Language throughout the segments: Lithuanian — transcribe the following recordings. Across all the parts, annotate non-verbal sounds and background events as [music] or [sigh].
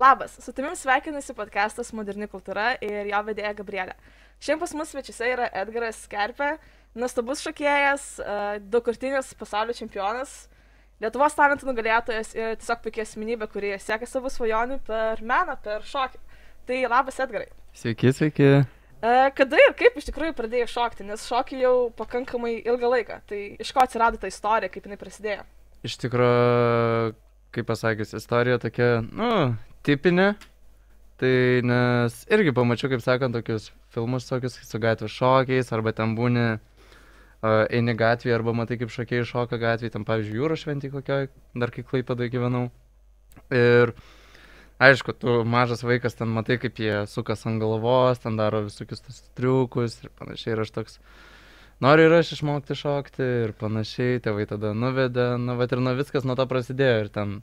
Labas, su tavim sveikinasi podcastas Moderni kultūra ir jo vedėja Gabrielė. Šiandien pas mus svečiuose yra Edgaras Skerpė, nuostabus šokėjas, e, daugkartinis pasaulio čempionas, Lietuvos talentų nugalėtojas ir tiesiog puikia asmenybė, kurie siekia savo svajonių per meną, per šokį. Tai labas Edgarai. Sveiki, sveiki. E, kada ir kaip iš tikrųjų pradėjai šokti, nes šokį jau pakankamai ilgą laiką. Tai iš ko atsirado ta istorija, kaip jinai prasidėjo? Iš tikrųjų, kaip pasakęs, istorija tokia, nu, tipinė. Tai nes irgi pamačiau, kaip sakant, tokius filmus tokius su gatvės šokiais, arba ten būni uh, eini gatvėje, arba matai, kaip šokiai šoka gatvėje, tam pavyzdžiui, jūros šventį kokioj, dar kai klaipadai gyvenau. Ir aišku, tu mažas vaikas ten matai, kaip jie sukas ant galvos, ten daro visokius tas triukus ir panašiai. Ir aš toks, noriu ir aš išmokti šokti ir panašiai, tėvai tada nuvedė, nu, bet ir nuo viskas nuo to prasidėjo. Ir ten,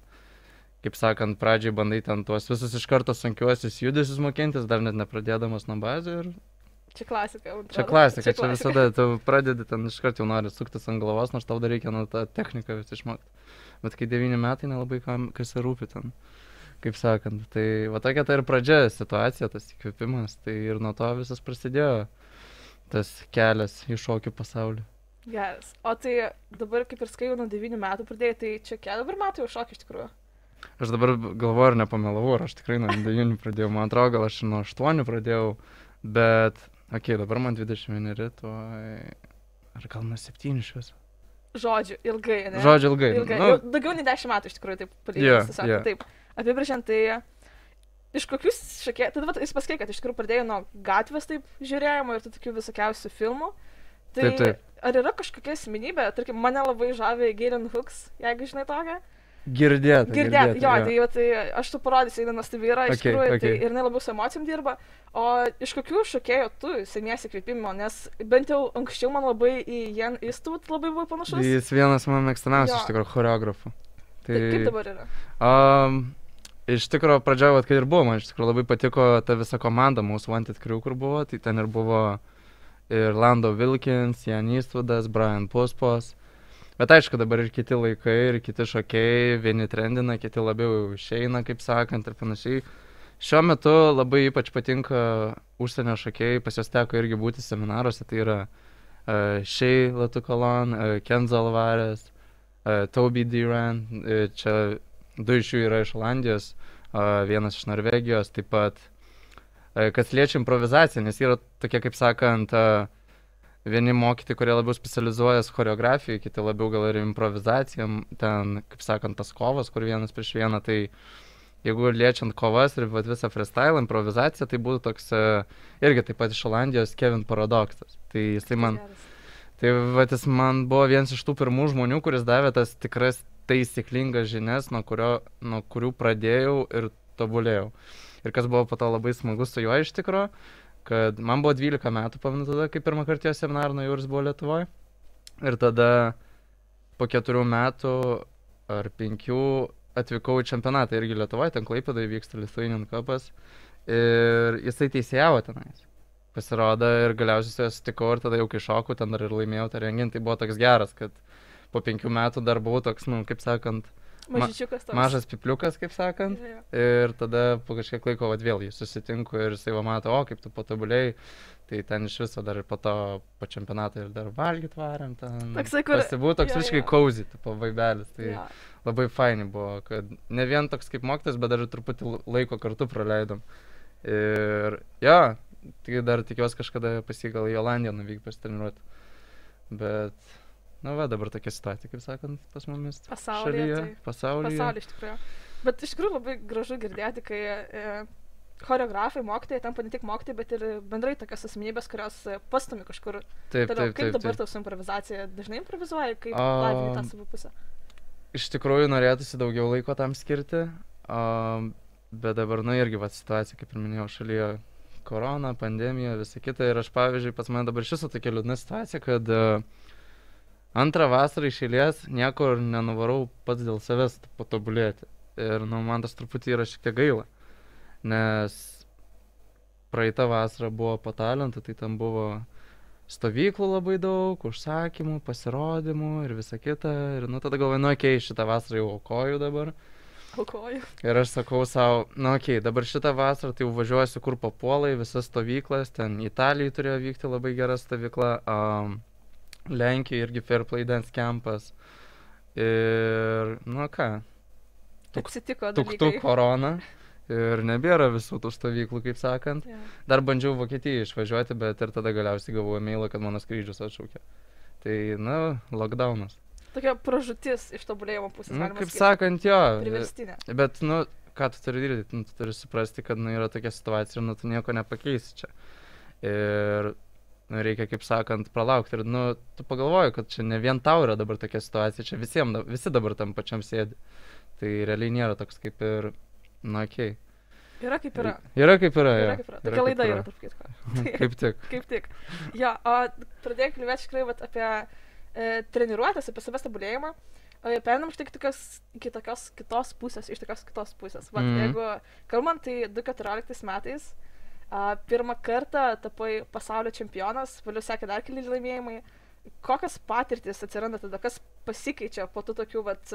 kaip sakant, pradžiai bandai ten tuos visus iš karto sunkiuosius judesius mokintis, dar net nepradėdamas nuo bazės ir Čia klasika. man Čia atrodo. klasika, čia klasika. visada tu pradedi ten iš karto jau nori suktis ant galvos, nors tau dar reikia nu, tą techniką vis išmokti. Bet kai devyni metai nelabai kam, kas rūpi ten, kaip sakant. Tai va tokia ta ir pradžia situacija, tas įkvėpimas. Tai ir nuo to visas prasidėjo tas kelias į šokių pasaulį. Geras. O tai dabar kaip ir skaičiau nuo 9 metų pradėjai, tai čia kiek dabar metų jau šokį iš tikrųjų? Aš dabar galvoju, ar nepamelavau, ar aš tikrai nuo 9 pradėjau, man atrodo, gal aš nuo 8 pradėjau, bet, okei, okay, dabar man 21, to ar gal nuo 7 iš viso. Žodžiu, ilgai, ne? Žodžiu, ilgai. Ilgai. Nu, Jau daugiau nei 10 metų iš tikrųjų, taip Jo, palyginus. tiesiog, jo. Taip. Apibrėžiant, tai iš kokius šakė, tada vat jis pasakė, kad iš tikrųjų pradėjo nuo gatvės taip žiūrėjimo ir tų tokių visokiausių filmų. Tai Taip, taip. ar yra kažkokia asmenybė, tarkim, mane labai žavi Galen Hooks, jeigu žinai tokią? Girdėta. Girdėt, jo, jo. tai, tai aš tu parodysiu, jinai nuostabi yra, iš Okei, tikrųjų, tai okei. ir jinai labiau su emocijom dirba. O iš kokių šokėjų tu semiesi kvėpimo, nes bent jau anksčiau man labai į Jan Eastwood labai buvo panašus. Jis vienas mano mėgstamiausių iš tikrųjų choreografų. Tai... tai kaip dabar yra? Um, iš tikrųjų, pradžioje, vat, kai ir buvo, man iš tikrųjų labai patiko ta visa komanda mūsų Wanted Crew, kur buvo, tai ten ir buvo ir Lando Wilkins, Jan Eastwoodas, Brian Puspos. Bet aišku, dabar ir kiti laikai, ir kiti šokėjai, vieni trendina, kiti labiau išeina, kaip sakant, ir panašiai. Šiuo metu labai ypač patinka užsienio šokėjai, pas juos teko irgi būti seminaruose, tai yra uh, Shea Latukalon, uh, Kenzo Alvarez, uh, Toby Duran, uh, čia du iš jų yra iš Olandijos, uh, vienas iš Norvegijos, taip pat, uh, kas liečia improvizaciją, nes yra tokie, kaip sakant, uh, vieni mokytojai, kurie labiau specializuojas choreografijai, kiti labiau gal ir improvizacijam, ten, kaip sakant, tas kovas, kur vienas prieš vieną, tai jeigu liečiant kovas ir visą freestyle improvizaciją, tai būtų toks uh, irgi taip pat iš Olandijos Kevin Paradoxas. Tai jisai man, tai vat jis man buvo vienas iš tų pirmų žmonių, kuris davė tas tikras taisyklingas žinias, nuo, kurio, nuo kurių pradėjau ir tobulėjau. Ir kas buvo po to labai smagu su juo iš tikrųjų, kad man buvo 12 metų, pamenu tada, kai pirmą kartą jo seminarą jis buvo Lietuvoje. Ir tada po keturių metų ar penkių atvykau į čempionatą irgi Lietuvoje, ten Klaipėdai vyksta Lithuanian Cupas. Ir jisai teisėjavo tenais. Pasirodo ir galiausiai su juo sutikau ir tada jau kai šokau, ten dar ir laimėjau tą renginį, tai buvo toks geras, kad po penkių metų dar buvau toks, nu, kaip sakant, ma- Mažyčiukas toks. mažas pipliukas, kaip sakant. Jo, jo. Ir tada po kažkiek laiko vat, vėl jį susitinku ir jisai va mato, o kaip tu patobulėjai. Tai ten iš viso dar ir po to, po čempionato ir dar valgyt varėm. Toksai, kur- Pasibūtų toks visiškai jo. cozy, tipo vaibelis. Tai Jo. labai faini buvo, kad ne vien toks kaip mokytas, bet dar ir truputį laiko kartu praleidom. Ir jo, tai dar tikiuosi kažkada pasigal į Olandiją nuvykti pasitreniruoti. Bet, na va, dabar tokia situacija, kaip sakant, pas mumis. Pasaulyje, Šalyje, tai- pasaulyje. Pasaulyje iš tikrųjų. Bet iš tikrųjų labai gražu girdėti, kai e, choreografai, mokytojai tampa ne tik mokytojai, bet ir bendrai tokios asmenybės, kurios pastumi kažkur. Taip, Toliau, taip, kaip taip. dabar taip. tau su improvizacija? Dažnai improvizuoji, kaip A, lavini tą savo pusę? Iš tikrųjų norėtųsi daugiau laiko tam skirti, um, bet dabar, na irgi, va, situacija, kaip ir minėjau, šalyje korona, pandemija, visa kita. Ir aš, pavyzdžiui, pas mane dabar šis tokia liūdna situacija, kad uh, antrą vasarą iš eilės niekur nenuvarau pats dėl savęs patobulėti. Ir, nu, man tas truputį yra šiek tiek gaila, nes praeitą vasarą buvo po talentų, tai tam buvo stovyklų labai daug, užsakymų, pasirodymų ir visa kita. Ir nu tada galvoju, nu, okei, okay, šitą vasarą jau aukoju dabar. Aukoju. Ir aš sakau savo, na, okei, okay, dabar šitą vasarą tai važiuosiu kur papuolai, visas stovyklas, ten Italijai turėjo vykti labai gera stovykla, um, Lenkijoje irgi Fairplay Dance Campas. Ir, nu ką, Tuk- Atsitiko. tuk dalykai. tuk korona. Ir nebėra visų tų stovyklų, kaip sakant. Jo. Dar bandžiau Vokietiją išvažiuoti, bet ir tada galiausiai gavau mailą, kad mano skrydžius atšaukė. Tai, na, lockdownas. Tokia pražutis iš tobulėjimo pusės. Na, galima kaip sakyt. sakant, jo. Priverstinė. Bet, nu, ką tu turi daryti, nu, tu turi suprasti, kad, nu, yra tokia situacija ir, nu, tu nieko nepakeisi čia. Ir, nu, reikia, kaip sakant, pralaukti. Ir, nu, tu pagalvoji, kad čia ne vien tau yra dabar tokia situacija, čia visiems, visi dabar tam pačiam sėdi. Tai realiai nėra toks kaip ir, nu, okei. Okay. Yra kaip yra. Yra kaip yra, Yra kaip yra. Tokia laida yra. tarp kitko. [laughs] kaip tik. [laughs] Kaip tik. Jo, o pradėjau kalbėti tikrai vat, apie e, treniruotės, apie savęs tobulėjimą. O Perinam šiek tiek tokios, iki tokios kitos pusės, iš tokios kitos pusės. Vat, mm. Jeigu kalbant, tai 2014 metais pirmą kartą tapai pasaulio čempionas, vėliau sekė dar keli laimėjimai. Kokios patirtis atsiranda tada, kas pasikeičia po tų tokių vat,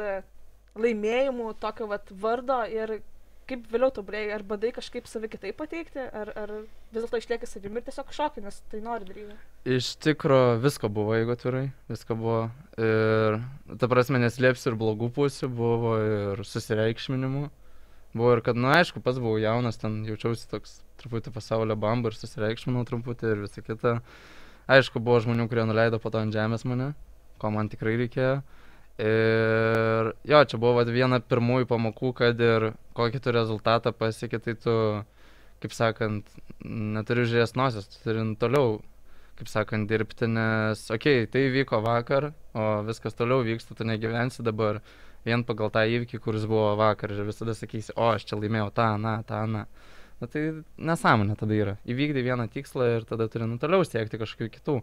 laimėjimų, tokio vat, vardo ir kaip vėliau tobulėjai, ar bandai kažkaip save kitaip pateikti, ar, ar vis dėlto išlieki savimi ir tiesiog šokį, nes tai nori daryti. Iš tikro visko buvo, jeigu atvirai, visko buvo. Ir, ta prasme, neslėpsiu ir blogų pusių, buvo ir susireikšminimų. Buvo ir kad, na, nu, aišku, pats buvau jaunas, ten jaučiausi toks truputį pasaulio bamba ir susireikšminau truputį ir visą kitą. Aišku, buvo žmonių, kurie nuleido po to ant žemės mane, ko man tikrai reikėjo. Ir jo, čia buvo vat, viena pirmųjų pamokų, kad ir kokį tu rezultatą pasiekė, tai tu, kaip sakant, neturi žiūrės nosies, tu turi toliau, kaip sakant, dirbti, nes, okei, okay, tai vyko vakar, o viskas toliau vyksta, tu negyvensi dabar vien pagal tą įvykį, kuris buvo vakar ir visada sakysi, o aš čia laimėjau tą, na, tą, na. Na tai nesąmonė tada yra. Įvykdai vieną tikslą ir tada turi nu toliau siekti kažkokių kitų.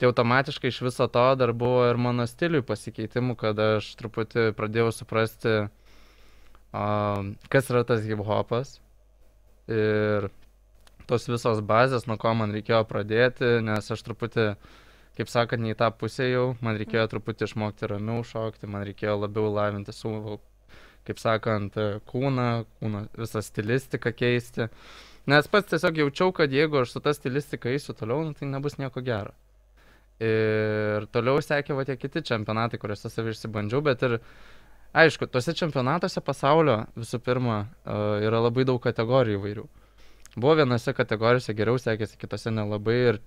Tai automatiškai iš viso to dar buvo ir mano stiliui pasikeitimų, kad aš truputį pradėjau suprasti, um, kas yra tas hip hopas ir tos visos bazės, nuo ko man reikėjo pradėti, nes aš truputį, kaip sakant, ne į tą pusę jau, man reikėjo truputį išmokti ramiau šokti, man reikėjo labiau lavinti savo, kaip sakant, kūną, kūno visą stilistiką keisti. Nes pats tiesiog jaučiau, kad jeigu aš su ta stilistika eisiu toliau, nu, tai nebus nieko gero. Ir toliau sekė va tie kiti čempionatai, kuriuose save išsibandžiau, bet ir aišku, tuose čempionatuose pasaulio visų pirma uh, yra labai daug kategorijų įvairių. Buvo vienose kategorijose geriau sekėsi, kitose nelabai ir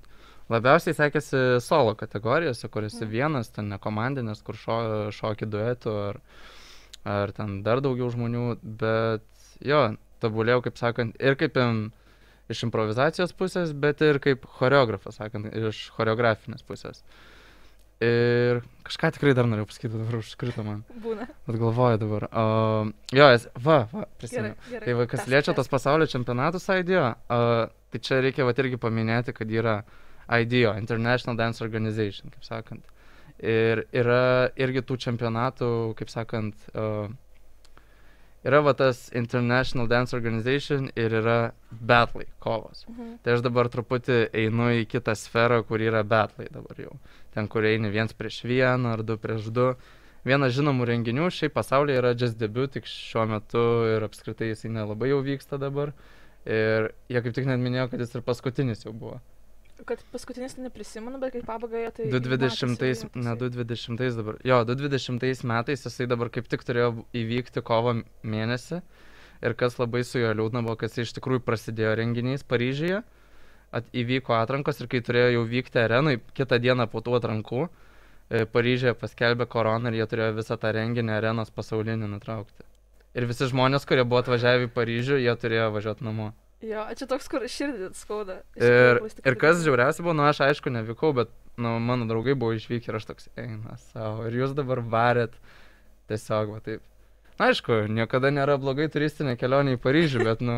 labiausiai sekėsi solo kategorijose, kuriuose Mm. vienas, ten ne komandinės, kur šo, šoki duetu ar, ar ten dar daugiau žmonių, bet jo, tobulėjau, kaip sakant, ir kaip im, iš improvizacijos pusės, bet ir kaip choreografas, sakant, iš choreografinės pusės. Ir kažką tikrai dar norėjau pasakyti, dabar užkrito man. Būna. Bet galvoju dabar. O, jo, es, va, va, prisimenu. Tai va, kas liečia tos pasaulio čempionatus IDEO, uh, tai čia reikia va irgi paminėti, kad yra IDEO, International Dance Organization, kaip sakant. Ir yra irgi tų čempionatų, kaip sakant, uh, yra va tas International Dance Organization ir yra battlai, kovos. Mhm. Tai aš dabar truputį einu į kitą sferą, kur yra betlai dabar jau. Ten, kur eini viens prieš vieną ar du prieš du. Vienas žinomų renginių šiaip pasaulyje yra Just Debut, tik šiuo metu ir apskritai jisai nelabai jau vyksta dabar. Ir jie kaip tik net minėjo, kad jis ir paskutinis jau buvo. Kad paskutinis tai neprisimenu, bet kaip pabaigoje tai... 2020, matėsi jo ne toksai. 2020 dabar. Jo, 2020 metais jisai dabar kaip tik turėjo įvykti kovo mėnesį. Ir kas labai su juo liūdna buvo, kad jis iš tikrųjų prasidėjo renginys Paryžiuje. At, įvyko atrankos ir kai turėjo jau vykti arenui, kitą dieną po tų atrankų, e, Paryžiuje paskelbė koroną ir jie turėjo visą tą renginį arenos pasaulinį nutraukti. Ir visi žmonės, kurie buvo atvažiavę į Paryžių, jie turėjo važiuoti namo. Jo, čia toks, kur širdį skauda. Ir, ir kas žiauriausia buvo, nu aš aišku nevykau, bet nu, mano draugai buvo išvykę ir aš toks, eina savo. Ir jūs dabar varėt tiesiog, va taip. Na aišku, niekada nėra blogai turistinė kelionė į Paryžių, bet nu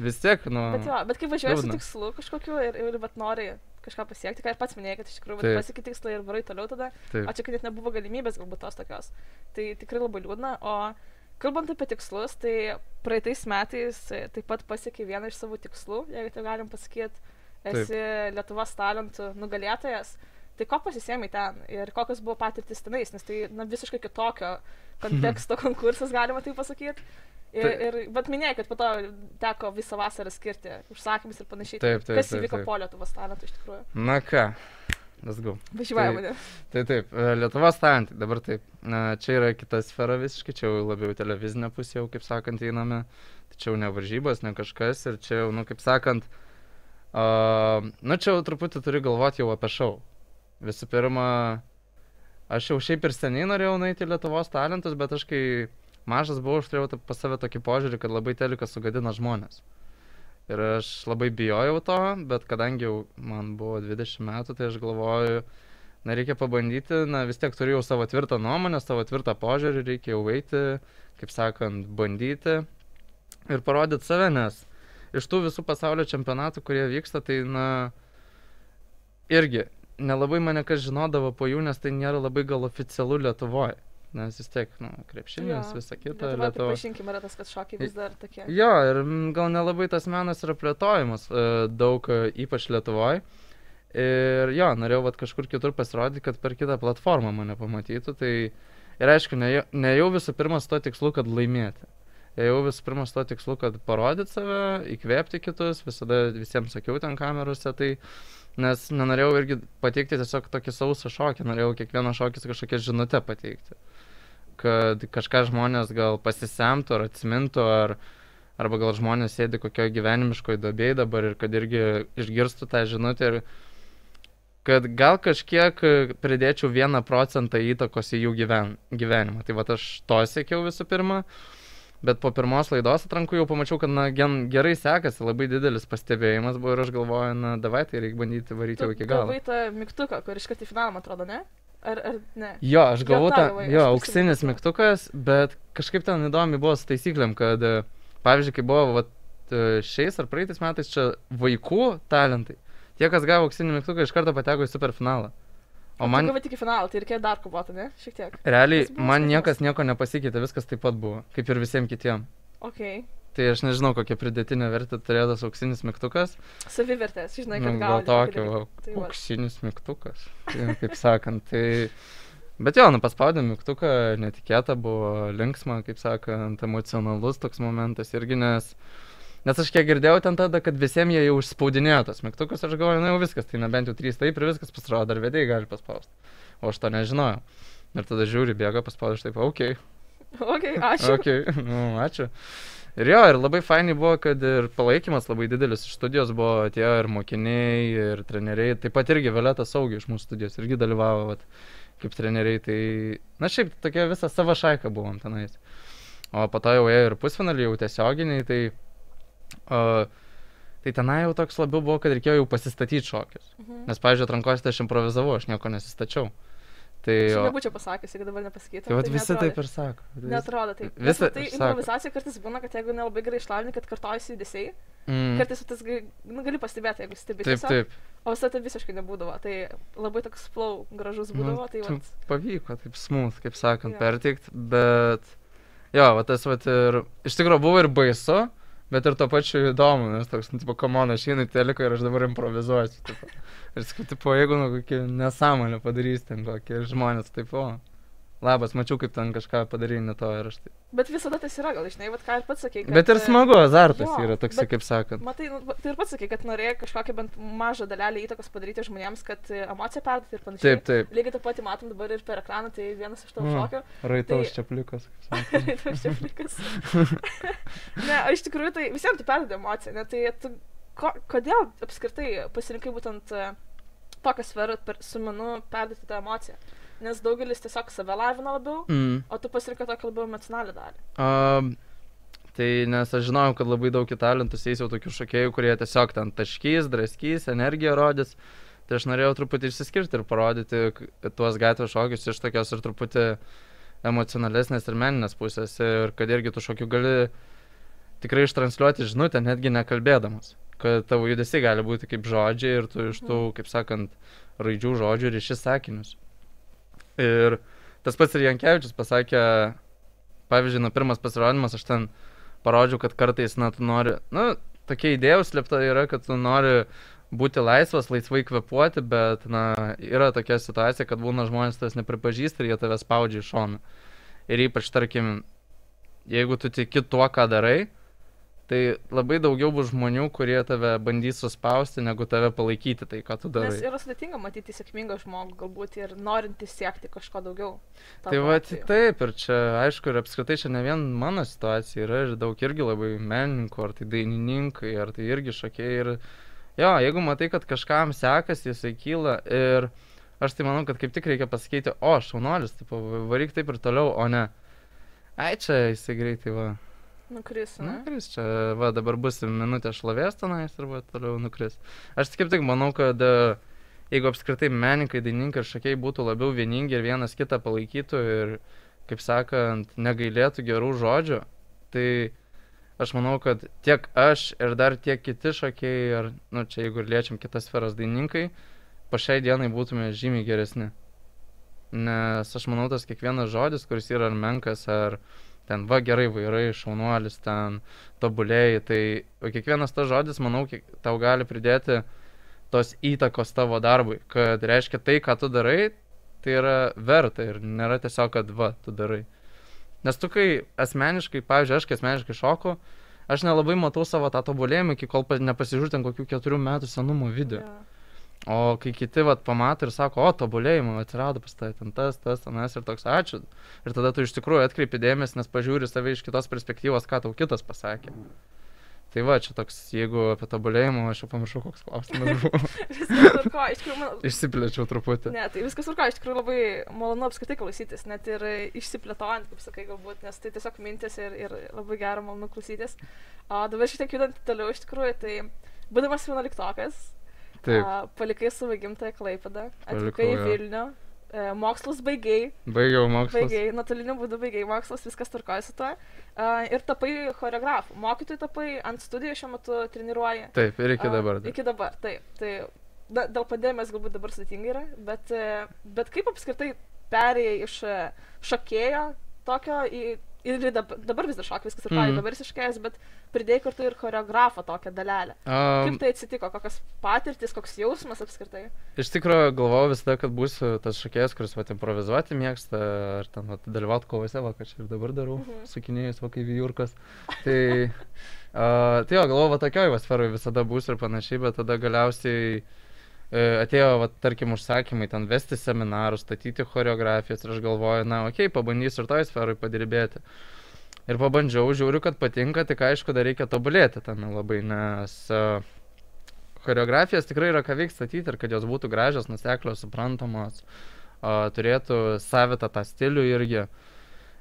vis tiek, nu... Bet jo, bet kai važiuoji su tikslu kažkokiu ir, ir vat nori kažką pasiekti, ką ir pats minėjai, kad iš tikrųjų pasiekti tikslą ir varai toliau tada, Taip. o čia kad net nebuvo galimybės galbūt tos tokios. Tai tikrai labai liūdna, o kalbant apie tikslus, tai praeitais metais e, taip pat pasiekė vieną iš savo tikslų, jeigu tai galim pasakyti, esi Lietuvos talentų nugalėtojas. Tai ko pasisėmai ten ir kokios buvo patirtis tenais, nes tai na, visiškai kitokio [laughs] konteksto konkursas, galima tai pasakyti. Ir, Tai- ir, bet minėjai, kad po to teko visą vasarą skirti užsakymus ir panašiai. Taip, taip, Kas taip, įvyko taip. po Lietuvos talentų iš tikrųjų? Na ką, let's go. Važiuoja Tai-. Tai taip, e, Lietuvos talentai, dabar taip. Čia yra kita sfera visiškai, čia jau labiau televizinė pusė, jau kaip sakant, einame. Tai čia jau ne varžybos, ne kažkas ir čia jau, nu, kaip sakant, uh, nu, čia jau truputį turi galvoti jau apie šau. Visų pirma, aš jau šiaip ir seniai norėjau nueiti Lietuvos talentus, bet aš kai mažas buvau, aš turėjau pas save tokį požiūrį, kad labai telikas sugadina žmonės. Ir aš labai bijojau to, bet kadangi jau man buvo 20 metų, tai aš galvoju, na reikia pabandyti, na vis tiek turėjau savo tvirtą nuomonę, savo tvirtą požiūrį, reikia jau eiti, kaip sakant, bandyti ir parodyti save, nes iš tų visų pasaulio čempionatų, kurie vyksta, tai, na, irgi nelabai mane kas žinodavo po jų, nes tai nėra labai gal oficialu Lietuvoje. Nes vis tiek, nu, krepšinis, Jo, visa kita. Lietuva, Lietuva. pripažinkim, yra tas, kad šokiai vis dar tokie. Jo, ir mm, gal nelabai tas menas yra plėtojimas e, daug, e, ypač Lietuvoje. Ir jo, norėjau vat, kažkur kitur pasirodyti, kad per kitą platformą mane pamatytų. Tai ir aišku, ne, jau- ne visų pirma su to tikslu, kad laimėti. Jau visų pirma su to tikslu, kad parodyti save, įkvėpti kitus, visada visiems sakiau ten kamerose, tai nes nenorėjau irgi pateikti tiesiog tokį sausą šokį, norėjau kiekvieną šokį su kažkokia žinutė pateikti. Kad kažką žmonės gal pasisemtų ar atsimintų, ar, arba gal žmonės sėdi kokioje gyvenimiškoje dobėje dabar ir kad irgi išgirstų tą žinutę ir kad gal kažkiek pridėčiau vieną procentą įtakos į jų gyven, gyvenimą. Tai va aš to siekiau visų pirma, bet po pirmos laidos atrankų jau pamačiau, kad na, gen, gerai sekasi, labai didelis pastebėjimas buvo ir aš galvoju, na davai, tai reikia bandyti varyti jau iki galo. Gavai tą mygtuką, kur iškart į finalą, man atrodo, ne? Ar, ar ne? Jo, aš Jo, galvoju, tą jo, aš auksinis mygtukas, bet kažkaip ten įdomi buvo su taisyklėm, kad, e, pavyzdžiui, kai buvo vat, e, šiais ar praeitais metais čia vaikų talentai, tie, kas gavo auksinį mygtuką, iš karto pateko į superfinalą. O man tik į finalą, tai reikėjo dar kovoti, ne? Šiek tiek. realiai, man niekas nieko nepasikeitė, viskas taip pat buvo, kaip ir visiems kitiems. Ok. Tai aš nežinau, kokią pridėtinę vertę turėjo tas auksinis mygtukas. Savivertės, žinai, Nu, kad gal gauni tokio, tokį va. Tai auksinis mygtukas. Tai, kaip sakant, tai... Bet jo, nu paspaudėm mygtuką, netikėta buvo, linksma, kaip sakant, emocionalus toks momentas irgi, nes... Nes aš kiek girdėjau ten tada, kad visiems jie jau užspaudinėjo tos mygtukus, aš galvoju, na jau viskas, tai nebent jau trys taip ir viskas pasirodo, dar vedėjai gali paspausti. O aš to nežinojau. Ir tada žiūri, bėga, paspaudė, aš taip, okei. Okay. [laughs] Ok, ačiū. Okay. [laughs] Nu, ačiū. Ir jo, ir labai fainai buvo, kad ir palaikymas labai didelis iš studijos buvo, atėjo ir mokiniai, ir treneriai. Taip pat irgi Violeta Saugiai iš mūsų studijos irgi dalyvavo vat, kaip treneriai. Tai, na šiaip, tokia visa savo šaika buvom tenais. O po to jau ėjo ir pusfinaliai, jau tiesioginiai, tai... O, Tai tenai jau toks labiau buvo, kad reikėjo jau pasistatyti šokius. Mhm. Nes, pavyzdžiui, atrankos tai aš improvizavau, aš nieko nesistačiau. Tai, Aš o, nebūčiau pasakęs, jeigu dabar nepasakytum. tai vat visi neatrodė. taip ir sako. Vis- Netrodo taip. Visa, tai improvizacija kartais būna, kad jeigu nelabai gerai išlavini, kad kartojasi judesiai, Mm. kartais tas nu, gali pastebėti, jeigu stebi. Taip, tiesiog, taip. O visą tai visiškai nebūdavo. Tai labai toks flow gražus Nu, būdavo. Tai vat, pavyko, taip smooth, kaip sakant, Jo. perteikti, bet jo, va tas va ir iš tikrųjų buvo ir baisu, bet ir to pačiu įdomu, nes toks, nu, tipo, komona, aš einu į teleką ir aš dabar improvizuosiu. Tipo. Ir sakau, tipo, jeigu, nu, kokį nesąmonę padarys ten kokį žmonės, taip, o. Labas, mačiau, kaip ten kažką padarė ne to ir aš taip. bet visada tas yra, gal žinai, vat, ką ir pats sakei. Kad, Bet ir smagu, azartas jo, yra toks, bet- kaip sakant. Matai, nu, tai ir pats sakei, kad norėjai kažkokią bent mažą dalelę įtakos padaryti žmonėms, kad e, emociją perduoti ir panašiai. Taip, taip. Lygiai tą patį matom dabar ir per ekraną, tai vienas iš tavo Mm. šokio. Raitaus tai- čia plikas, kaip [laughs] sakant. Toks čia plikas. [laughs] ne, o iš tikrųjų tai visiems tu perdedi emociją, ne? Tai tu, ko, kodėl apskritai pasirinkai būtent e, tokią sferą per, su menu perduoti tą emociją? Nes daugelis tiesiog save lavina labiau, Mm. o tu pasirinkai tokią labiau emocionalią dalį. Um, tai nes aš žinojau, kad labai daug į talentus eis jau tokių šokėjų, kurie tiesiog ten taškys, draskys, energiją rodys. Tai aš norėjau truputį išsiskirti ir parodyti tuos gatvės šokius iš tokios ir truputį emocionalesnės ir meninės pusės. Ir kad irgi tu šokių gali tikrai ištranšiuoti žinutę, netgi nekalbėdamas. Kad tavo judesiai gali būti kaip žodžiai ir tu iš tų, kaip sakant, raidžių žodžių ir iš sakinius. Ir tas pats ir Jankievičius pasakė, pavyzdžiui, nuo pirmas pasirodymas aš ten parodžiau, kad kartais, na, tu nori, na, tokia idėja slėpta yra, kad tu nori būti laisvas, laisvai kvepuoti, bet, na, yra tokia situacija, kad būna žmonės tas nepripažįsta ir jie tave spaudžia iš šono. Ir ypač, tarkim, jeigu tu tiki tuo, ką darai, tai labai daugiau bus žmonių, kurie tave bandys suspausti, negu tave palaikyti tai, ką tu darai. Nes yra sudėtinga matyti sėkmingą žmogų, galbūt ir norintį siekti kažko daugiau. Tai va, taip, ir čia, aišku, ir apskritai čia ne vien mano situacija, yra ir daug irgi labai menininkų, ar tai dainininkai, ar tai irgi šakiai. Ir jo, jeigu matai, kad kažkam sekasi, jisai kyla ir aš tai manau, kad kaip tik reikia pasakyti, o, šaunuolis, tipo, varyk taip ir toliau, o ne. Ai, čia jisai greitai va. Nukris. Ne? Nukris čia, va dabar bus minutė šlovės tenais ir va toliau nukris. Aš kaip tik manau, kad e, jeigu apskritai menininkai, dainininkai ir šakiai būtų labiau vieningi ir vienas kitą palaikytų ir, kaip sakant, negailėtų gerų žodžių, tai aš manau, kad tiek aš ir dar tiek kiti šakiai, ar, nu čia jeigu ir liečiam kitas sferas dainininkai, po šiai dienai būtume žymiai geresni. Nes aš manau, tas kiekvienas žodis, kuris yra ar menkas, ar ten va gerai vairai, šaunuolis, ten tobulėjai, tai kiekvienas tas žodis, manau, tau gali pridėti tos įtakos tavo darbui, kad reiškia tai, ką tu darai, tai yra verta ir nėra tiesiog, kad va, tu darai. Nes tu kai asmeniškai, pavyzdžiui, aš kai asmeniškai šoku, aš nelabai matau savo tą tobulėjimą, iki kol nepasižiūrėjau ten kokių keturių metų senumo video. Yeah. O kai kiti vat pamato ir sako, o tobulėjimo atsirado pas tai ten tas, tas, anas ir toks ačiū. Ir tada tu iš tikrųjų atkreipi dėmesį, nes pažiūri save iš kitos perspektyvos, ką tau kitas pasakė. Tai va, čia toks, jeigu apie tobulėjimą, aš jau pamiršau, koks klausimas buvo. [laughs] tikrųjų man... Išsiplėčiau truputį. Ne, tai viskas tvarko, iš tikrųjų labai malonu apskritai klausytis, net ir išsiplėtojant, kaip sakai, galbūt, nes tai tiesiog mintis ir, ir labai gera malonu klausytis. O dabar šiek tiek judant toliau, iš tikrųjų, tai būdamas 11 tokas, Taip. A, palikai savo gimtąją Klaipadą, atvykai į Vilnių, e, mokslus baigiai. Baigiau mokslus. Baigiai, nuotoliniu būdu baigiai mokslus, viskas turkoja su tuo. A, ir tapai choreografu. Mokytojai tapai ant studijų šiuo metu treniruoji. Taip, ir iki dabar. A, iki dabar, taip. Tai da, dėl pandemijos galbūt dabar sudėtinga yra, bet, e, bet kaip apskritai perėjai iš e, šokėjo tokio į ir dabar, dabar vis dar šoka viskas ir mm. -hmm. dabar jis iškėjęs, bet pridėjai kartu ir choreografą tokią dalelę. Um, Kaip tai atsitiko, kokios patirtis, koks jausmas apskritai? Iš tikrųjų galvojau visada, kad būsiu tas šokėjas, kuris vat improvizuoti mėgsta, ar ten vat, dalyvauti kovose, va, ką čia ir dabar darau, mm -hmm. sukinėjus, va, kaip vijurkas. Tai, uh, tai jo, galvojau, va, tokioj sferoje visada būsiu ir panašiai, bet tada galiausiai E, atėjo, va, tarkim, užsakymai ten vesti seminarus, statyti choreografijas ir aš galvoju, na, okei, okay, pabandysiu ir toj sferai padirbėti. Ir pabandžiau, žiūriu, kad patinka, tik aišku, dar reikia tobulėti ten labai, nes uh, choreografijas tikrai yra ką veikti statyti ir kad jos būtų gražios, nuseklios, suprantamos, uh, turėtų savitą tą stilių irgi.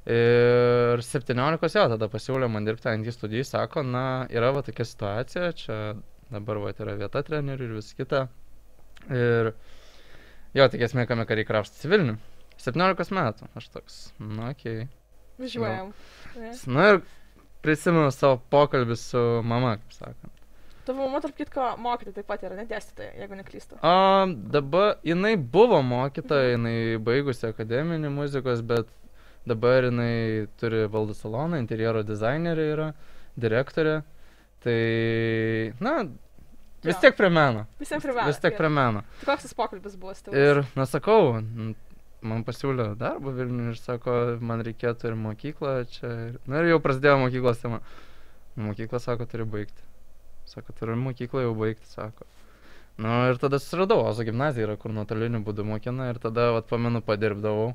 Ir 17 jau tada pasiūlė man dirbti ant į studijų, sako, na, yra va tokia situacija, čia dabar va yra vieta trenerių ir vis kita Ir jo, tik esmė, kame kariai krapštas į Vilnių. 17 metų, aš toks, nu, okei. Okay. Važiuojam. Na nu, ir prisimenu savo pokalbį su mama, kaip sakant. Tavo mama, tarp kitko, mokytoja taip pat yra, nedėstytoja, jeigu neklystu. A, dabar jinai buvo mokytoja, mhm. jinai baigusi akademinį muzikos, bet dabar jinai turi valdų saloną, interjero dizainerė yra, direktorė. Tai, na, Vis tiek prie meno. Vis tiek prie meno. Vis tiek prie meno. Tai koks tas pokalbis buvo? Stivus? Ir, nesakau, man pasiūlė darbą Vilniuje ir sako, man reikėtų ir mokyklą čia. Na ir jau prasidėjo mokyklos tema. Mokykla sako, turi baigti. Sako, turi mokyklą jau baigti, sako. Na nu, ir tada susiradau, Ozo gimnazija yra, kur nuotoliniu būdu mokina ir tada, vat, pamenu, padirbdavau.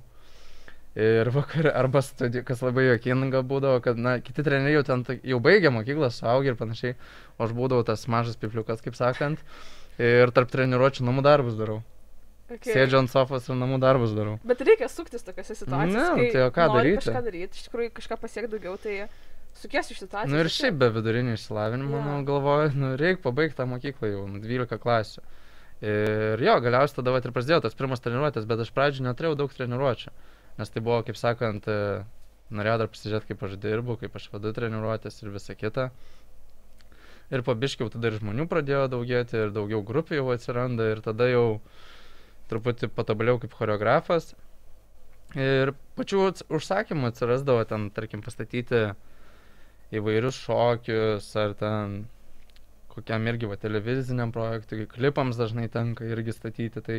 Ir vakar, arba studijų, kas labai jokinga būdavo, kad, na, kiti treneriai jau ten jau baigė mokyklą, suaugę ir panašiai, o aš būdavau tas mažas pipliukas, kaip sakant, ir tarp treniruočio namų darbus darau. Okay. Sėdžiu ant sofos ir namų darbus darau. Bet reikia suktis tokiose situacijose. Ne, tai o ką daryti? Kažką daryti, iš tikrųjų kažką pasiekti daugiau, tai sukiesi iš situacijos. Na nu ir šiaip be vidurinio išsilavinimo, yeah. manau, galvoju, nu, reikia pabaigti tą mokyklą jau, 12 klasių. Ir jo, galiausiai tada vat, ir prasidėjo tas pirmas treniruotės, bet aš pradžioje neturėjau daug treniruočių nes tai buvo, kaip sakant, e, norėjau dar pasižiūrėti, kaip aš dirbu, kaip aš vadu treniruotės ir visa kita. Ir pabiškiau tada ir žmonių pradėjo daugėti, ir daugiau grupių jau atsiranda, ir tada jau truputį patobulėjau kaip choreografas. Ir pačių užsakymų atsirasdavo ten, tarkim, pastatyti įvairius šokius, ar ten kokiam irgi va televiziniam projektui, klipams dažnai tenka irgi statyti, tai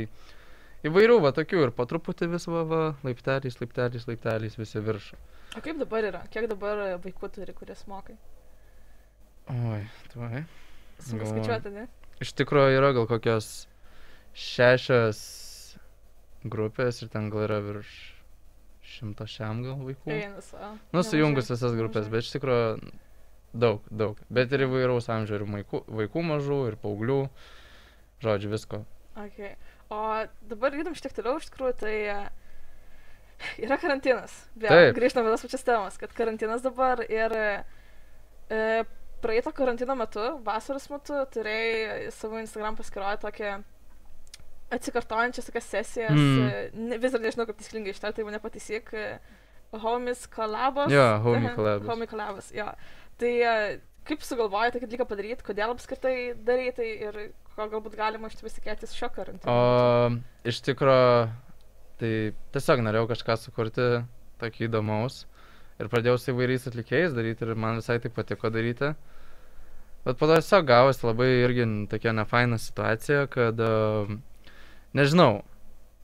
įvairių va tokių ir po truputį vis va, va laipteliais, laipteliais, laipteliais visi viršų. O kaip dabar yra? Kiek dabar vaikų turi, kurias mokai? Oi, tuoj. Sunku skaičiuoti, ne? Iš tikrųjų yra gal kokios šešios grupės ir ten gal yra virš šimto šiam gal vaikų. Einas, o. Nu, sujungus visas grupės, nemažai. bet iš tikrųjų daug, daug. Bet ir įvairaus amžiaus, ir vaikų, vaikų mažų, ir paauglių. Žodžiu, visko. Okay. O dabar judam šiek tiek toliau, iš tikrųjų, tai e, yra karantinas. Vėl grįžtame prie tos pačios temos, kad karantinas dabar ir e, praeito karantino metu, vasaros metu, turėjai savo Instagram paskyroje tokią atsikartojančias tokias sesijas. Mm. Vis dar nežinau, kaip tikslingai ištarti, tai mane pataisyk. e, Homies kolabos. Jo, homie Aha, collabos. [laughs] Homie kolabos, jo. Tai kaip sugalvojai tokį dalyką padaryti, kodėl apskritai daryti ir ko galbūt galima iš tikrųjų tikėtis šio karantino? O iš tikrųjų, tai tiesiog norėjau kažką sukurti tokį įdomaus. Ir pradėjau su įvairiais atlikėjais daryti ir man visai tai patiko daryti. Bet po to tiesiog gavosi labai irgi tokia nefaina situacija, kad uh, nežinau,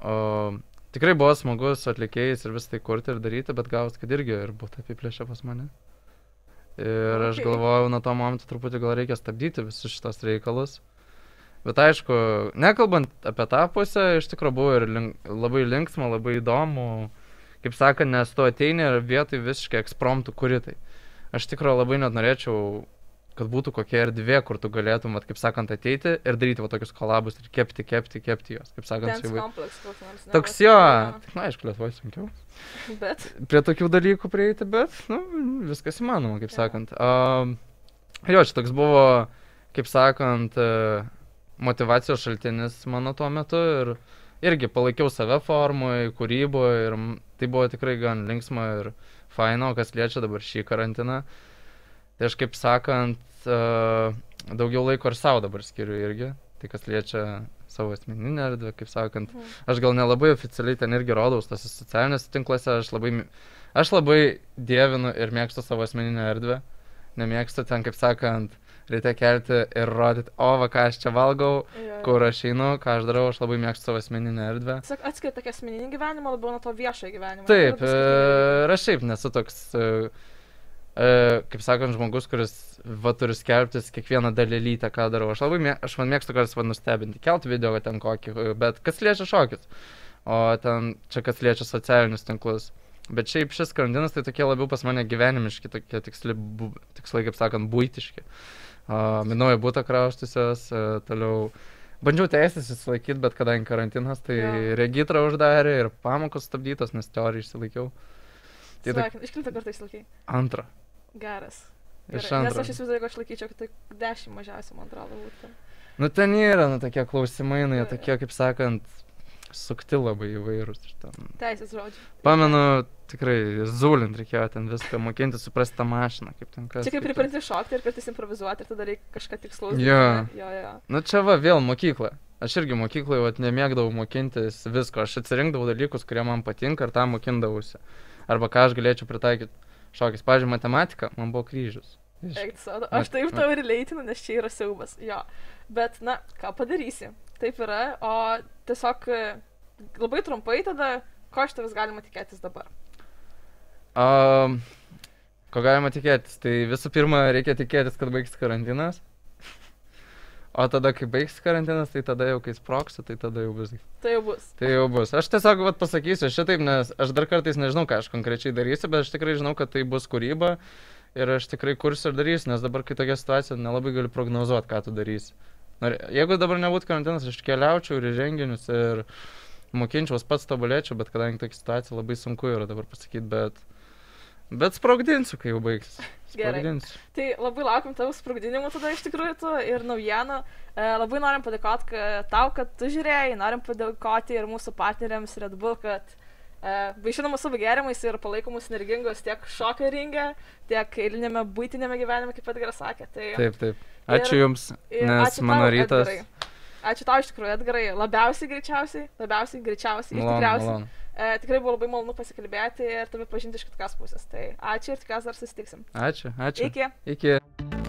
uh, tikrai buvo smagu su atlikėjais ir vis tai kurti ir daryti, bet gavosi, kad irgi ir būtų apiplėšę pas mane. Ir aš galvojau, nuo to momento truputį gal reikia stabdyti visus šitos reikalus. Bet aišku, nekalbant apie tą pusę, iš tikrųjų buvo ir link, labai linksma, labai įdomu. Kaip sakant, nes tu ateini ir vietoj visiškai ekspromptų kuri tai. Aš tikrai labai net norėčiau, kad būtų kokia erdvė, kur tu galėtum, vat, kaip sakant, ateiti ir daryti va tokius kolabus ir kepti, kepti, kepti juos. Kaip sakant, su įvai- complex, koks nors. ne? Toks Vat, jo, na, aišku, Lietuvoje sunkiau [laughs] Bet, prie tokių dalykų prieiti, bet, nu, viskas įmanoma, kaip Jo. sakant. Um, jo, čia toks buvo, kaip sakant, e, motivacijos šaltinis mano tuo metu ir irgi palaikiau save formui, kūryboje ir tai buvo tikrai gan linksma ir faino, kas liečia dabar šį karantiną. Tai aš, kaip sakant, e, daugiau laiko ir savo dabar skiriu irgi, tai kas liečia savo asmeninę erdvę, kaip sakant, mhm. Aš gal nelabai oficialiai ten irgi rodau tose socialiniuose tinkluose, aš labai, aš labai dievinu ir mėgstu savo asmeninę erdvę. Nemėgstu ten, kaip sakant, ryte kelti ir rodyti, o va ką aš čia valgau, Jo, kur aš einu, ką aš darau, aš labai mėgstu savo asmeninę erdvę. Tiesiog atskiri tokį asmeninį gyvenimą labiau nuo to viešojo gyvenimo. Taip, e, ir aš šiaip nesu toks, e, kaip sakant, žmogus, kuris va turi skelbtis kiekvieną dalelytę, ką darau. Aš labai, mė, aš man mėgstu kartais va nustebinti, kelt video ten kokį, e, bet kas liečia šokis, o ten čia kas liečia socialinius tinklus. Bet šiaip šis karantinas tai tokie labiau pas mane gyvenimiški, tokie tiksli, bu, tikslai, kaip sakant, būtiški. Uh, Minuoju būtą kraustusios, uh, toliau bandžiau teisės įsilaikyti, bet kadangi karantinas, tai Jo. regitrą uždarė ir pamokos stabdytos, nes teoriją išsilaikiau. Tai tak, Sveikin, iškrito kartais laikai. antrą. Geras. Gerai, Nes aš įsivaizduoju, jeigu aš laikyčiau, kad tai 10 mažiausiai, man atrodo, būtų. Nu ten yra, nu tokie klausimai, nu jie tokie, kaip sakant, sukti labai įvairūs. Teisės žodžių. Pamenu, tikrai zulint reikėjo ten viską mokinti, suprasti tą mašiną, kaip ten kas. Čia kaip pripranti šokti ir kartais improvizuoti ir tada reikia kažką tikslaus. Jo. Jo, jo. Nu čia va, vėl mokykla. Aš irgi mokykloje vat, nemėgdavau mokintis visko. Aš atsirinkdavau dalykus, kurie man patinka ir tą mokindavausi. Arba ką aš galėčiau pritaikyti šokis. Pavyzdžiui, matematika man buvo kryžius. Iš- Eik, savo. Aš taip tau ir leitinu, nes čia yra siaubas. Jo. Bet, na, ką padarysi. Taip yra, o tiesiog e, labai trumpai tada, ko iš tavęs galima tikėtis dabar. Um, ko galima tikėtis? Tai visų pirma, reikia tikėtis, kad baigs karantinas. O tada, kai baigs karantinas, tai tada jau, kai sprogsi, tai tada jau bus. Tai jau bus. Tai jau bus. Aš tiesiog vat, pasakysiu šitaip, nes aš dar kartais nežinau, ką aš konkrečiai darysiu, bet aš tikrai žinau, kad tai bus kūryba ir aš tikrai kursiu ir darysiu, nes dabar, kai tokia situacija, nelabai galiu prognozuoti, ką tu darysi. Nor, jeigu dabar nebūtų karantinas, aš keliaučiau ir į renginius ir mokinčiaus pats tobulėčiau, bet kadangi tokia situacija labai sunku yra dabar pasakyti, bet, bet sprogdinsiu, kai jau baigsis. [laughs] Gerai. Sprogdinsiu. Tai labai laukiam tavo sprogdinimų tada iš tikrųjų tu ir naujienų. E, labai norim padėkoti tau, kad tu žiūrėjai, norim padėkoti ir mūsų partneriams Red Bull, kad e, vaišinama savo gėrimais ir palaikomus energingos tiek šokio ringe, tiek eilinėme būtinėme gyvenime, kaip Edgaras sakė. Tai, Taip, taip. Ačiū Ir- Jums, nes ačiū mano tau, rytas. Edgarai. Ačiū tau iš tikrųjų, Edgarai. Labiausiai greičiausiai, labiausiai greičiausiai ir tikriausiai. malonu. E, tikrai buvo labai malonu pasikalbėti ir tave pažinti iš kitos pusės. Tai ačiū ir tikiuosi dar susitiksim. Ačiū, ačiū. Iki. Iki.